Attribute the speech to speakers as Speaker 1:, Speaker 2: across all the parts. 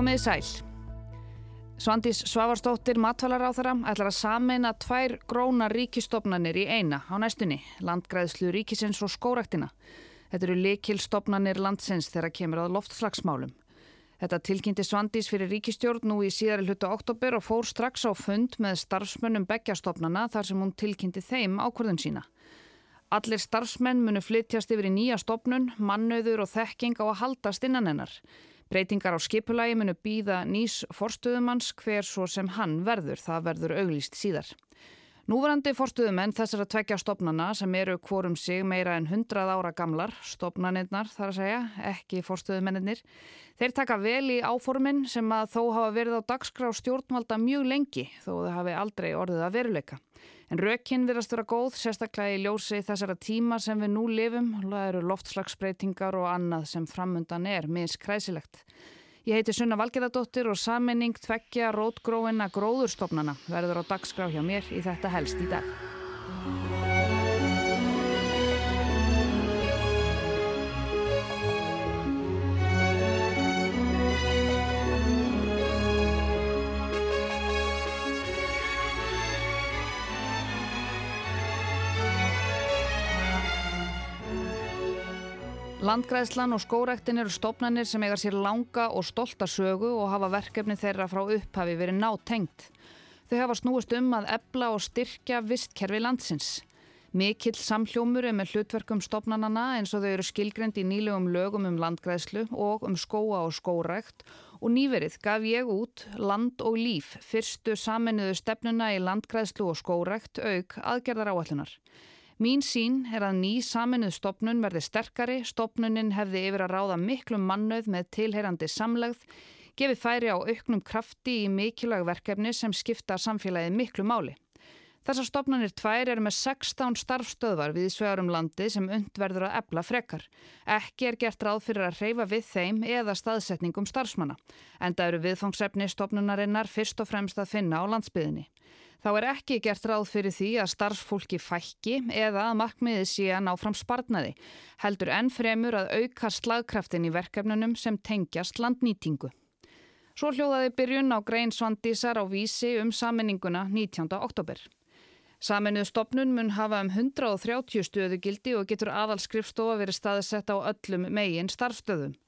Speaker 1: Komiði sæl. Svandís Svavarstóttir matvælaráþara ætlar að sameina tvær gróna ríkistofnanir í eina á næstunni, landgræðslu ríkisins og skóraktina. Þetta eru likilstofnanir landsins þegar kemur að loftslagsmálum. Þetta tilkynnti Svandís fyrir ríkistjórn nú í síðari hlutu oktober og fór strax á fund með starfsmönnum beggjastofnana þar sem hún tilkynnti þeim ákvörðun sína. Allir starfsmenn munu flytjast yfir í nýja stopnun, mannauður og þekking á að haldast innan hennar. Breytingar á skipulagi munu býða nýs forstuðumanns hver svo sem hann verður, það verður auglýst síðar. Núvarandi fórstuðumenn þessar að tvekja stopnana sem eru hvorum sig meira en 100 ára gamlar, stopnanirnar þar að segja, ekki fórstuðumennir, þeir taka vel í áformin sem að þó hafa verið á dagskrá stjórnvalda mjög lengi þó þau hafi aldrei orðið að veruleika. En rökinn virðast vera góð, sérstaklega í ljósi þessara tíma sem við nú lifum, það eru loftslagsbreytingar og annað sem framundan er minnst kræsilegt. Ég heiti Sunna Valgerðardóttir og saminning tveggja rótgróinna gróðurstofnana verður á dagskrá hjá mér í þetta helst í dag. Landgræðslan og skórektin eru stopnarnir sem eiga sér langa og stolta sögu og hafa verkefni þeirra frá upphafi verið nátengt. Þau hafa snúist um að ebla og styrkja vistkerfi landsins. Mikill samhljómur er með hlutverkum stopnarnana eins og þau eru skilgrend í nýlegum lögum um landgræðslu og um skóa og skórekt og nýverið gaf ég út Land og líf, fyrstu saminuðu stefnuna í landgræðslu og skórekt auk aðgerðar áallunar. Mín sín er að ný saminuð stopnun verði sterkari, stopnunin hefði yfir að ráða miklu mannauð með tilheyrandi samlegð, gefið færi á auknum krafti í mikilvæg verkefni sem skipta samfélagið miklu máli. Þessar stopnunir tvær eru með 16 starfstöðvar við svegarum landi sem undverður að ebla frekar. Ekki er gert ráð fyrir að reyfa við þeim eða staðsetningum starfsmanna, en það eru viðfangsefni stopnunarinnar fyrst og fremst að finna á landsbyðinni. Þá er ekki gert ráð fyrir því að starfsfólki fækki eða að markmiði sé að ná fram sparnaði, heldur enn fremur að auka slagkraftin í verkefnunum sem tengjast landnýtingu. Svo hljóðaði byrjun á grein Svandísar á vísi um saminninguna 19. oktober. Saminuð stopnun mun hafa um 130 stöðu gildi og getur aðalskrifstofa verið staðsett á öllum megin starfstöðum.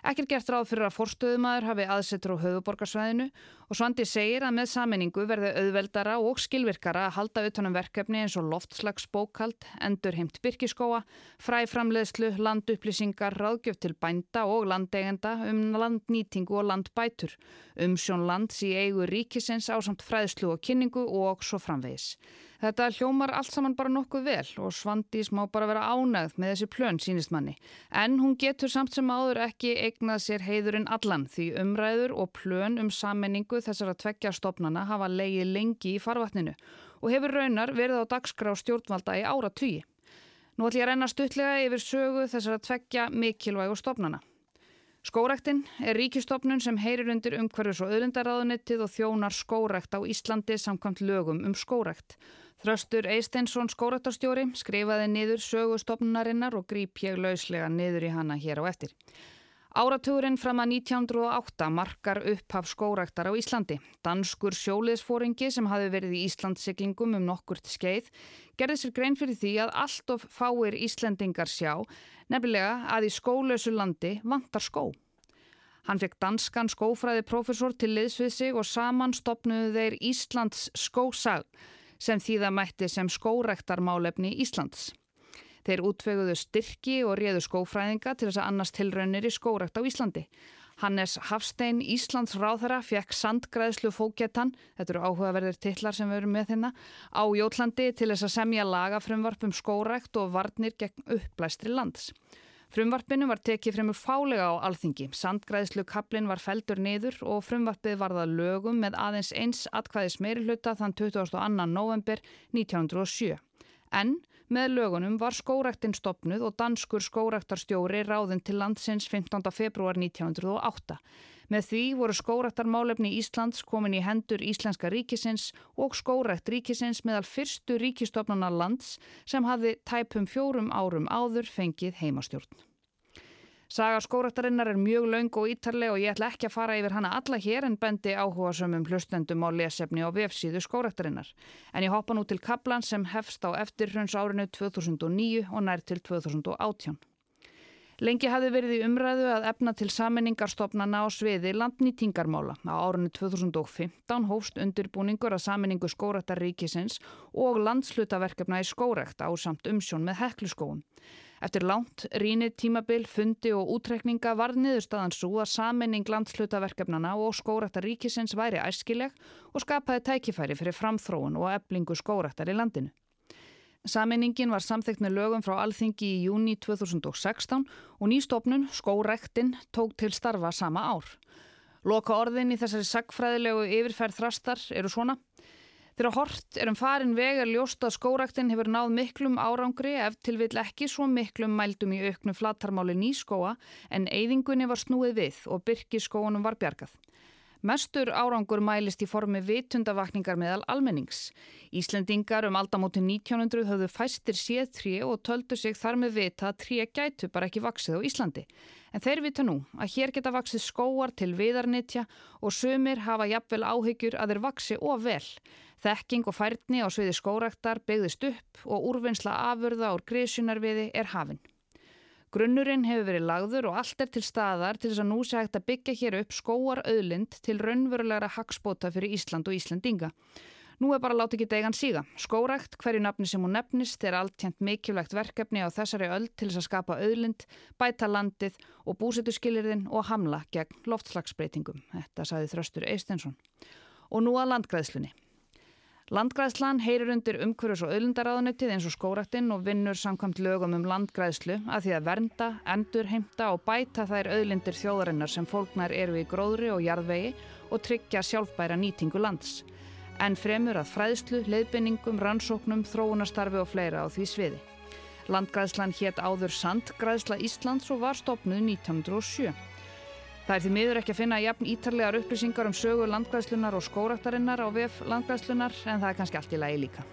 Speaker 1: Ekkir gert ráð fyrir að forstöðumæður hafi aðsettur á höfuborgarsvæðinu og Svandi segir að með saminningu verði auðveldara og skilvirkara að halda utanum verkefni eins og loftslagsbókald, endurheimt byrkiskóa, fræframleðslu, landupplýsingar, ráðgjöf til bænda og landegenda um landnýtingu og landbætur, um sjón lands í eigu ríkisins á samt fræðslu og kynningu og svo framvegis. Þetta hljómar allt saman bara nokkuð vel og Svandís má bara vera ánægð með þessi plön sínist manni. En hún getur samt sem áður ekki eignað sér heiðurinn allan því umræður og plön um sammenningu þessara tveggja stopnana hafa leiði lengi í farvatninu og hefur raunar verið á dagskrá stjórnvalda í ára tugi. Nú ætlum ég að reyna stuttlega yfir sögu þessara tveggja mikilvægu stopnana. Skórektinn er ríkistofnun sem heyrir undir umhverfis og öðlendaráðunettið og þjónar skórekt á Íslandi samkvæmt lögum um skórekt. Þröstur Eisteinsson skórektarstjóri skrifaði niður sögustofnunarinnar og gríp ég lauslega niður í hana hér á eftir. Áratugurinn fram að 1908 markar upphaf skórektar á Íslandi. Danskur sjóliðsfóringi sem hafi verið í Íslandsiklingum um nokkurt skeið gerði sér grein fyrir því að allt of fáir Íslendingar sjá, nefnilega að í skólausu landi vantar skó. Hann fekk danskan skófræði profesor til liðsvið sig og saman stopnuðu þeir Íslands skósag sem þýða mætti sem skórektarmálefni Íslands. Þeir útveguðu styrki og réðu skófræðinga til þess að annars tilraunir í skórakt á Íslandi. Hannes Hafstein, Íslands ráðara, fekk sandgræðslu fókjetan, þetta eru áhugaverðir tillar sem við erum með þérna, á Jótlandi til þess að semja lagafrumvarp um skórakt og varnir gegn upplæstri lands. Frumvarpinu var tekið fremur fálega á alþingi. Sandgræðslu kaplinn var feldur niður og frumvarpið varða lögum með aðeins eins atkvæðis meiri hluta þann 22. november 1907. En Með lögunum var skórektinn stopnuð og danskur skórektarstjóri ráðin til landsins 15. februar 1908. Með því voru skórektarmálefni Íslands komin í hendur Íslenska ríkisins og skórekt ríkisins meðal fyrstu ríkistofnana lands sem hafði tæpum fjórum árum áður fengið heimastjórn. Saga skóraktarinnar er mjög laung og ítarleg og ég ætla ekki að fara yfir hana alla hér en bendi áhuga sömum hlustendum á lesefni og vefsíðu skóraktarinnar. En ég hoppa nú til kaplan sem hefst á eftirhrauns árinu 2009 og nær til 2018. Lengi hafði verið í umræðu að efna til saminningarstofnana á sviði landnýtingarmála. Á árunni 2015 hófst undirbúningur að saminningu skórektarríkisins og landslutaverkefna í skórekt á samt umsjón með hekluskóum. Eftir langt, rínið, tímabil, fundi og útrekninga var niðurstaðan svo að saminning landslutaverkefnana og skóraktar ríkisins væri æskileg og skapaði tækifæri fyrir framþróun og eblingu skóraktar í landinu. Saminningin var samþekkt með lögum frá alþingi í júni 2016 og nýstofnun, skórektinn, tók til starfa sama ár. Loka orðin í þessari sagfræðilegu yfirferð þrastar eru svona. Þegar hort erum farin vegar ljóst að skóraktin hefur náð miklum árangri ef til vill ekki svo miklum mældum í auknu flattarmáli nýskóa en eyðingunni var snúið við og byrkiskóunum var bjargað. Mestur árangur mælist í formi vitundavakningar meðal almennings. Íslendingar um aldamóti 1900 höfðu fæstir séð trí og töldu sig þar með vita að trí gætu bara ekki vaksið á Íslandi. En þeir vita nú að hér geta vaksið skóar til viðarnitja og sumir hafa jafnvel áhyggjur að þeir vaksi of vel. Þekking og færni á sviði skóraktar byggðist upp og úrvinnsla afurða úr grísunarviði er hafinn. Grunnurinn hefur verið lagður og allt er til staðar til þess að nú sé hægt að byggja hér upp skóar auðlind til raunverulegra hagspóta fyrir Ísland og Íslandinga. Nú er bara láti ekki degan síga. Skórakt, hverju nafni sem hún nefnist, er alltjent mikilvægt verkefni á þessari öll til þess að skapa auðlind, bæta landið og búsetu skilirðin og hamla gegn loftslagsbreytingum. Þetta saði Þröstur Eistensson. Og nú að landgræðslunni. Landgræðslan heyrir undir umhverjus og auðlundaráðunitið eins og skóraktinn og vinnur samkvæmt lögum um landgræðslu að því að vernda, endur, heimta og bæta þær auðlindir þjóðarinnar sem fólknar eru í gróðri og jarðvegi og tryggja sjálfbæra nýtingu lands. En fremur að fræðslu, leiðbenningum, rannsóknum, þróunastarfi og fleira á því sviði. Landgræðslan hétt áður Sandgræðsla Íslands og var stopnuð 1907. Það er því miður ekki að finna jafn ítarlegar upplýsingar um sögu landgræðslunar og skóraktarinnar á VF landgræðslunar en það er kannski allt í lagi líka.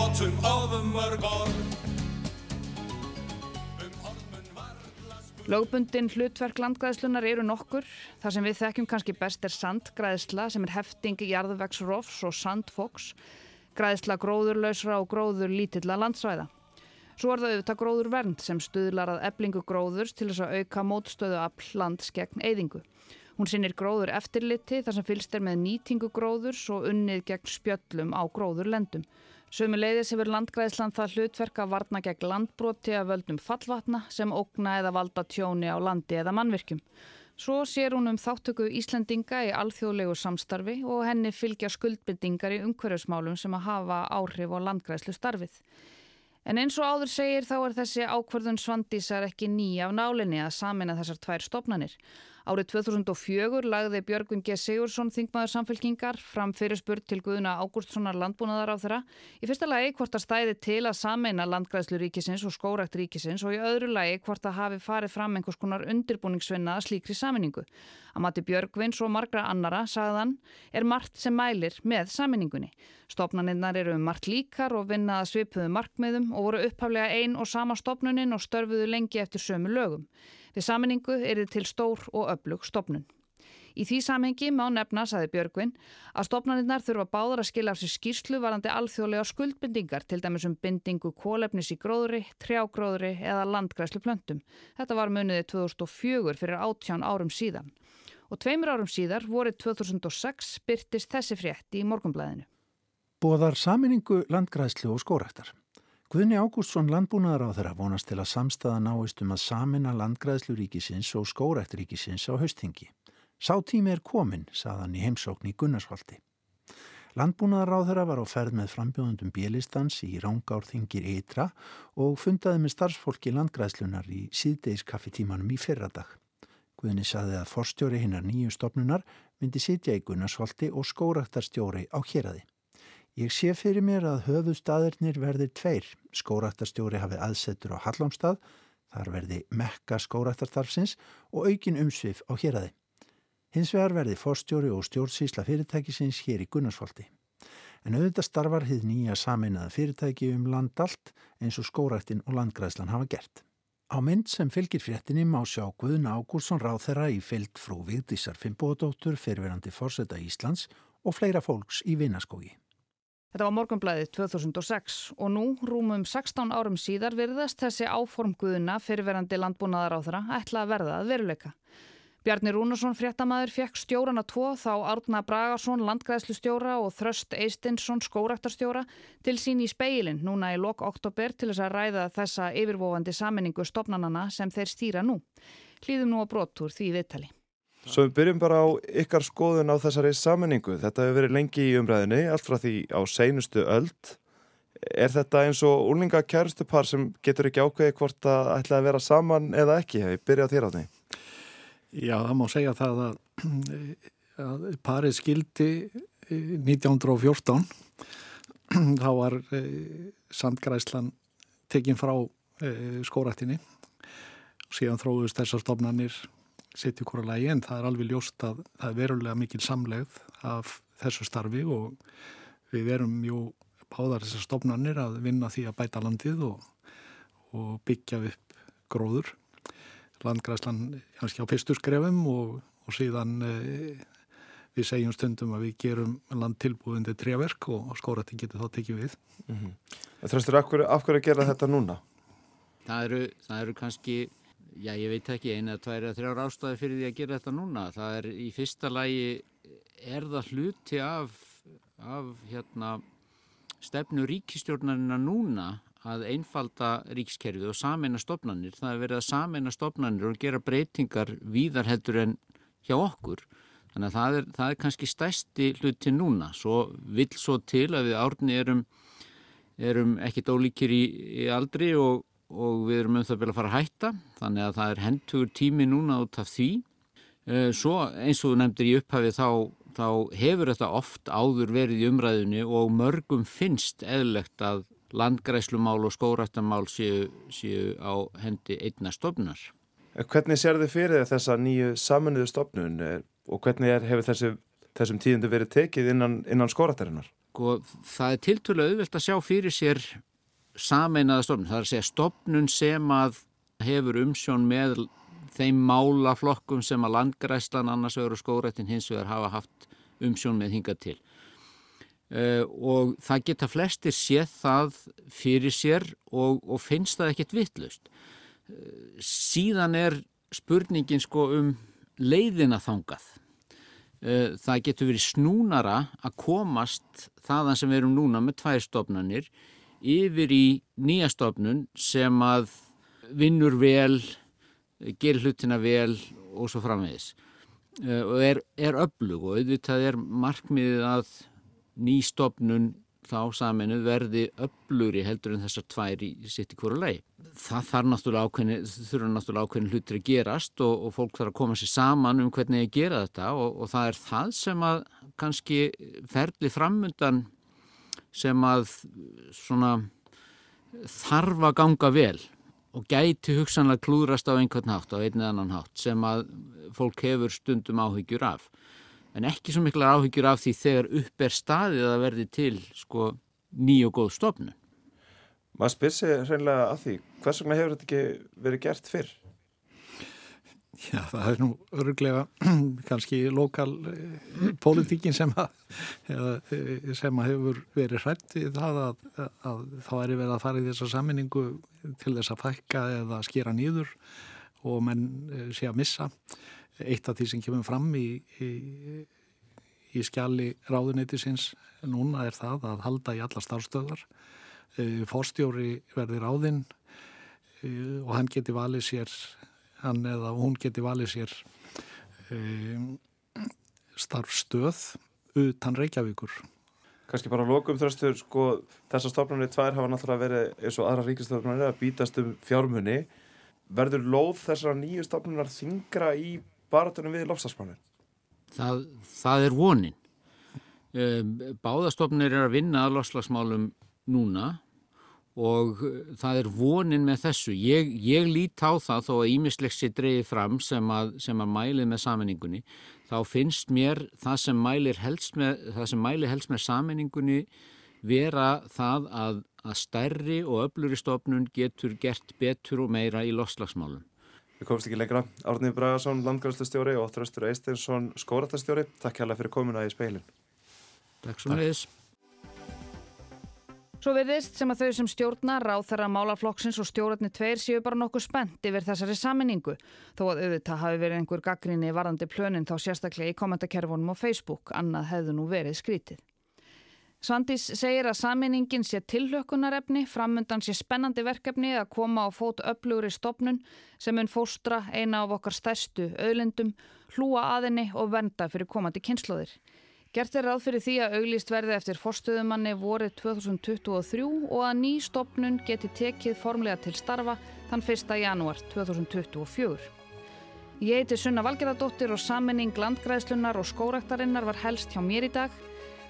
Speaker 2: Notum ofum mörg orð, um.
Speaker 1: Lögbundin hlutverk landgræðslunar eru nokkur. Það sem við þekkjum kannski best er sandgræðsla sem er hefting í jarðvegsrofs og sandfoks. Græðsla gróðurlausra og gróður lítilla landsvæða. Svo er það auðvitað gróður vernd sem stuðlar að eblingu gróðurs til þess að auka mótstöðu af lands gegn eyðingu. Hún sinnir gróður eftirliti þar sem fylst er með nýtingu gróðurs og unnið gegn spjöllum á gróðurlendum. Sömu leiðis hefur landgræðslan það hlutverk að varna gegn landbroti að völdum fallvatna sem ógna eða valda tjóni á landi eða mannvirkjum. Svo sér hún um þáttöku Íslendinga í alþjóðlegu samstarfi og henni fylgja skuldbindingar í umhverjusmálum sem að hafa áhrif á landgræðslu starfið. En eins og áður segir þá er þessi ákverðun svandísar ekki ný af nálinni að samina þessar tvær stopnanir. Árið 2004 lagði Björgvin G. Sigursson þingmaður samfélkingar fram fyrirspurt til Guðuna Ágústssonar landbúnaðar á þeirra. Í fyrsta lagi hvort að stæði til að sameina landgræðslu ríkisins og skórakt ríkisins og í öðru lagi hvort að hafi farið fram einhvers konar undirbúningsvinna að slíkri saminningu. Að mati Björgvins og margra annara, sagðan, er margt sem mælir með saminningunni. Stopnaninnar eru um margt líkar og vinnaða svipuðu markmiðum og voru upphaflega ein og sama stopnunin og störfuðu lengi eftir sömu lögum. Við saminningu er þið til stór og öflug stopnun. Í því samhengi má nefna, saði Björgvin, að stopnaninnar þurfa báðar að skilja af sér skýrslu varandi alþjóðlega skuldbindingar, til dæmis um bindingu kólefnis í gróðri, trjágróðri eða landgræslu plöntum. Þetta var muniðið 2004 fyrir 18 árum síðan. Og tveimur árum síðar, vorið 2006, byrtist þessi frétti í morgumblæðinu.
Speaker 3: Bóðar saminningu landgræslu og skórættar. Guðni Ágústsson landbúnaðar á þeirra vonast til að samstæða náist um að samina landgræðslu ríkisins og skórætt ríkisins á haustingi. Sá tími er komin, saðan í heimsókn í Gunnarsvaldi. Landbúnaðar á þeirra var á ferð með frambjóðundum bjelistans í Rángárþingir Eitra og fundaði með starfsfólki landgræðslunar í síðdeiskaffitímanum í fyrradag. Guðni saði að forstjóri hinnar nýju stopnunar myndi sitja í Gunnarsvaldi og skóraktarstjóri á héræði. Ég sé fyrir mér að höfustadirnir verði tveir. Skóraktarstjóri hafi aðsetur á Hallámstað, þar verði mekka skóraktartarfsins og aukin umsvið á héræði. Hins vegar verði forstjóri og stjórnsísla fyrirtækisins hér í Gunnarsvaldi. En auðvitað starfar hið nýja sameinaða fyrirtæki um landallt eins og skórættin og landgræðslan hafa gert. Á mynd sem fylgir fréttinni má sjá Guðun Ágúrsson ráð þeirra í fyllt frú Vigdísar Fimboðdóttur, fyrirverandi fórseta Íslands og fleira fólks í Vinaskógi.
Speaker 1: Þetta var morgunblæðið 2006 og nú, rúmum 16 árum síðar, virðast þessi áform Guðuna fyrirverandi landbúnaðar á þeirra ætla að verða að veruleika. Bjarni Rúnarsson fréttamaður fekk stjórana tvo þá Árna Bragarsson landgræðslustjóra og Þröst Eistinsson skóraktarstjóra til sín í speilin núna í lok oktober til þess að ræða þessa yfirvofandi saminningu stopnanana sem þeir stýra nú. Hlýðum nú að brotur því viðtali.
Speaker 4: Svo við byrjum bara á ykkar skoðun á þessari saminningu. Þetta hefur verið lengi í umræðinni, allt frá því á seinustu öld. Er þetta eins og úlninga kærustupar sem getur ekki ákveði hvort að ætla að vera saman eða ekki? Hefur byrjað þér á því?
Speaker 5: Já, það má segja það að, að parið skildi 1914 þá var e, sandgræslan tekinn frá e, skórættinni síðan þróðust þessar stofnanir sitt í hvora lægi en það er alveg ljóst að það er verulega mikil samlegð af þessu starfi og við erum jú báðar þessar stofnanir að vinna því að bæta landið og, og byggja upp gróður landgræslan kannski á fyrstu skrefum og, og síðan e, við segjum stundum að við gerum land tilbúðindi treverk og, og skóratin getur þá tekið við. Mm -hmm.
Speaker 4: Þröstur, af hverju, af hverju gera þetta núna?
Speaker 6: Það eru, það eru kannski, já ég veit ekki, eina, tvær eða þrjár ástæði fyrir því að gera þetta núna. Það er í fyrsta lægi, er það hluti af, af hérna, stefnu ríkistjórnarina núna að einfalda ríkskerfið og sameina stopnarnir. Það er verið að sameina stopnarnir og gera breytingar víðar heldur en hjá okkur. Þannig að það er, það er kannski stæsti hluti núna. Svo vill svo til að við árni erum, erum ekkit ólíkir í, í aldri og, og við erum um það að fara að hætta. Þannig að það er hendugur tími núna út af því. Svo eins og þú nefndir í upphafi þá, þá hefur þetta oft áður verið í umræðinu og mörgum finnst eðlegt að landgræslumál og skórættamál séu, séu á hendi einna stofnar.
Speaker 4: Hvernig sér þið fyrir þessa nýju saminuðu stofnun og hvernig er, hefur þessi, þessum tíðundu verið tekið innan, innan skórættarinnar?
Speaker 6: Sko, það er tiltvölu auðvilt að sjá fyrir sér sameinaða stofnun. Það er að segja stofnun sem að hefur umsjón með þeim málaflokkum sem að landgræslan annars vegar og skórættin hins vegar hafa haft umsjón með hingað til. Uh, og það geta flestir séð það fyrir sér og, og finnst það ekkert vittlust. Uh, síðan er spurningin sko um leiðina þangað. Uh, það getur verið snúnara að komast þaðan sem við erum núna með tvær stofnanir yfir í nýja stofnun sem að vinnur vel, gerir hlutina vel og svo framvegis. Og er, er öflug og auðvitað er markmiðið að nýstofnun þá saminu verði öfluri heldur en þessar tvær í sitt í hverju lei. Það þarf náttúrulega ákveðni, þurfa náttúrulega ákveðin hlutir að gerast og, og fólk þarf að koma sér saman um hvernig að gera þetta og, og það er það sem að kannski ferli framundan sem að svona þarf að ganga vel og gæti hugsanlega klúðrast á einhvern hátt, á einn eða annan hátt sem að fólk hefur stundum áhyggjur af en ekki svo mikla áhyggjur af því þegar upp er staðið að verði til sko ný og góð stofnu.
Speaker 4: Maður spyr sig hreinlega af því, hvers vegna hefur þetta ekki verið gert fyrr?
Speaker 5: Já, það er nú öruglega kannski lokal eh, politíkin sem að, eh, sem að hefur verið hrætt í það að, að, þá er verið að fara í þessa sammenningu til þess að fækka eða skera nýður og menn eh, sé að missa. Eitt af því sem kemur fram í, í, í skjali ráðuneytisins núna er það að halda í alla starfstöðar fórstjóri verði ráðinn og hann geti valið sér hann eða hún geti valið sér e, starfstöð utan Reykjavíkur
Speaker 4: Kanski bara lokum þröstur sko þessar stofnarnir tvær hafa náttúrulega verið eins og aðra ríkistofnarnir að bítast um fjármunni verður lóð þessara nýju stofnunar þingra í baratunum við lofstafsmálinn?
Speaker 6: Það, það er vonin. Um, báðastofnir er að vinna að lofslagsmálum núna og það er vonin með þessu. Ég, ég lít á það þó að ímislegt sé dreyið fram sem að, sem að mælið með sammenningunni. Þá finnst mér það sem mælir helst með, með sammenningunni vera það að, að stærri og öfluri stofnun getur gert betur og meira í lofslagsmálum.
Speaker 4: Við komumst ekki lengra. Árnið Bragarsson, landgræðslustjóri og Þröstur Eisteinsson, skóratastjóri. Takk hjálpa fyrir komuna í speilin.
Speaker 6: Takk svo með þess.
Speaker 1: Svo virðist sem að þau sem stjórna ráð þeirra málaflokksins og stjórnarnir tveir séu bara nokkuð spennt yfir þessari saminningu þó að auðvitað hafi verið einhver gaggrinni varandi plönin þá sérstaklega í kommentarkerfunum á Facebook, annað hefðu nú verið skrítið. Svandís segir að saminningin sé tillökunarefni, framundan sé spennandi verkefni að koma á fót öflugri stopnun sem mun fóstra eina af okkar stærstu auðlendum, hlúa aðinni og venda fyrir komandi kynnslóðir. Gert er ráð fyrir því að auglýst verði eftir forstöðumanni vorið 2023 og að ný stopnun geti tekið formlega til starfa þann 1. janúar 2024. Ég heiti Sunna Valgerðardóttir og saminning landgræðslunar og skóraktarinnar var helst hjá mér í dag.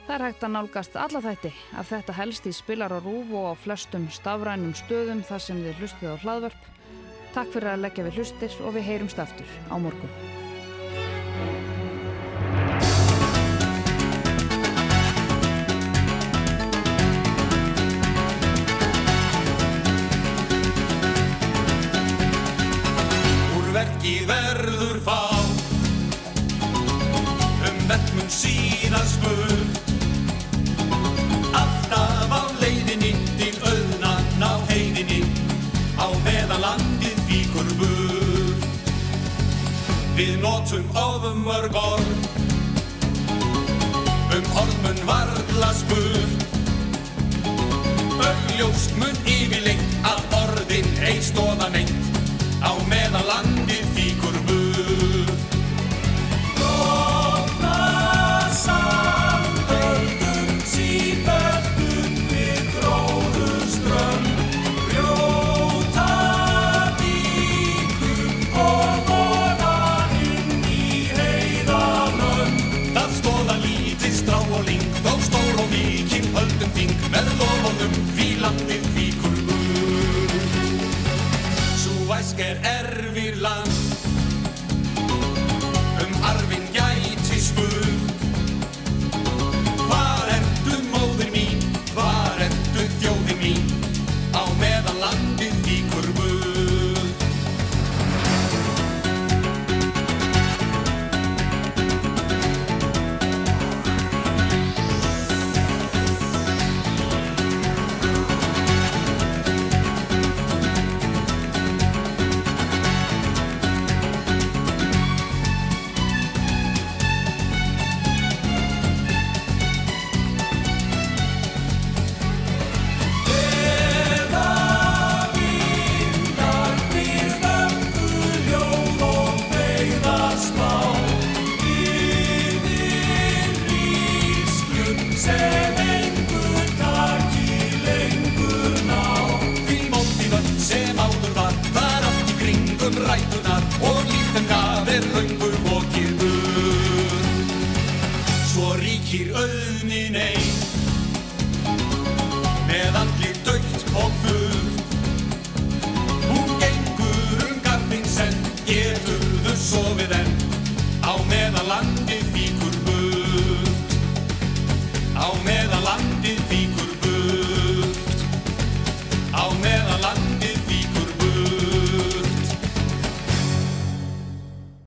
Speaker 1: Það er hægt að nálgast alla þætti af þetta helst í spilar á rúf og á flestum stafrænum stöðum þar sem þið hlustið á hlaðvörp. Takk fyrir að leggja við hlustir og við heyrumst aftur á morgun.
Speaker 2: Notum ofum mörg orð. Um orðmun varðla spurt. Augljóst mun yfirleitt að orðin ei stóða neitt. Á meðan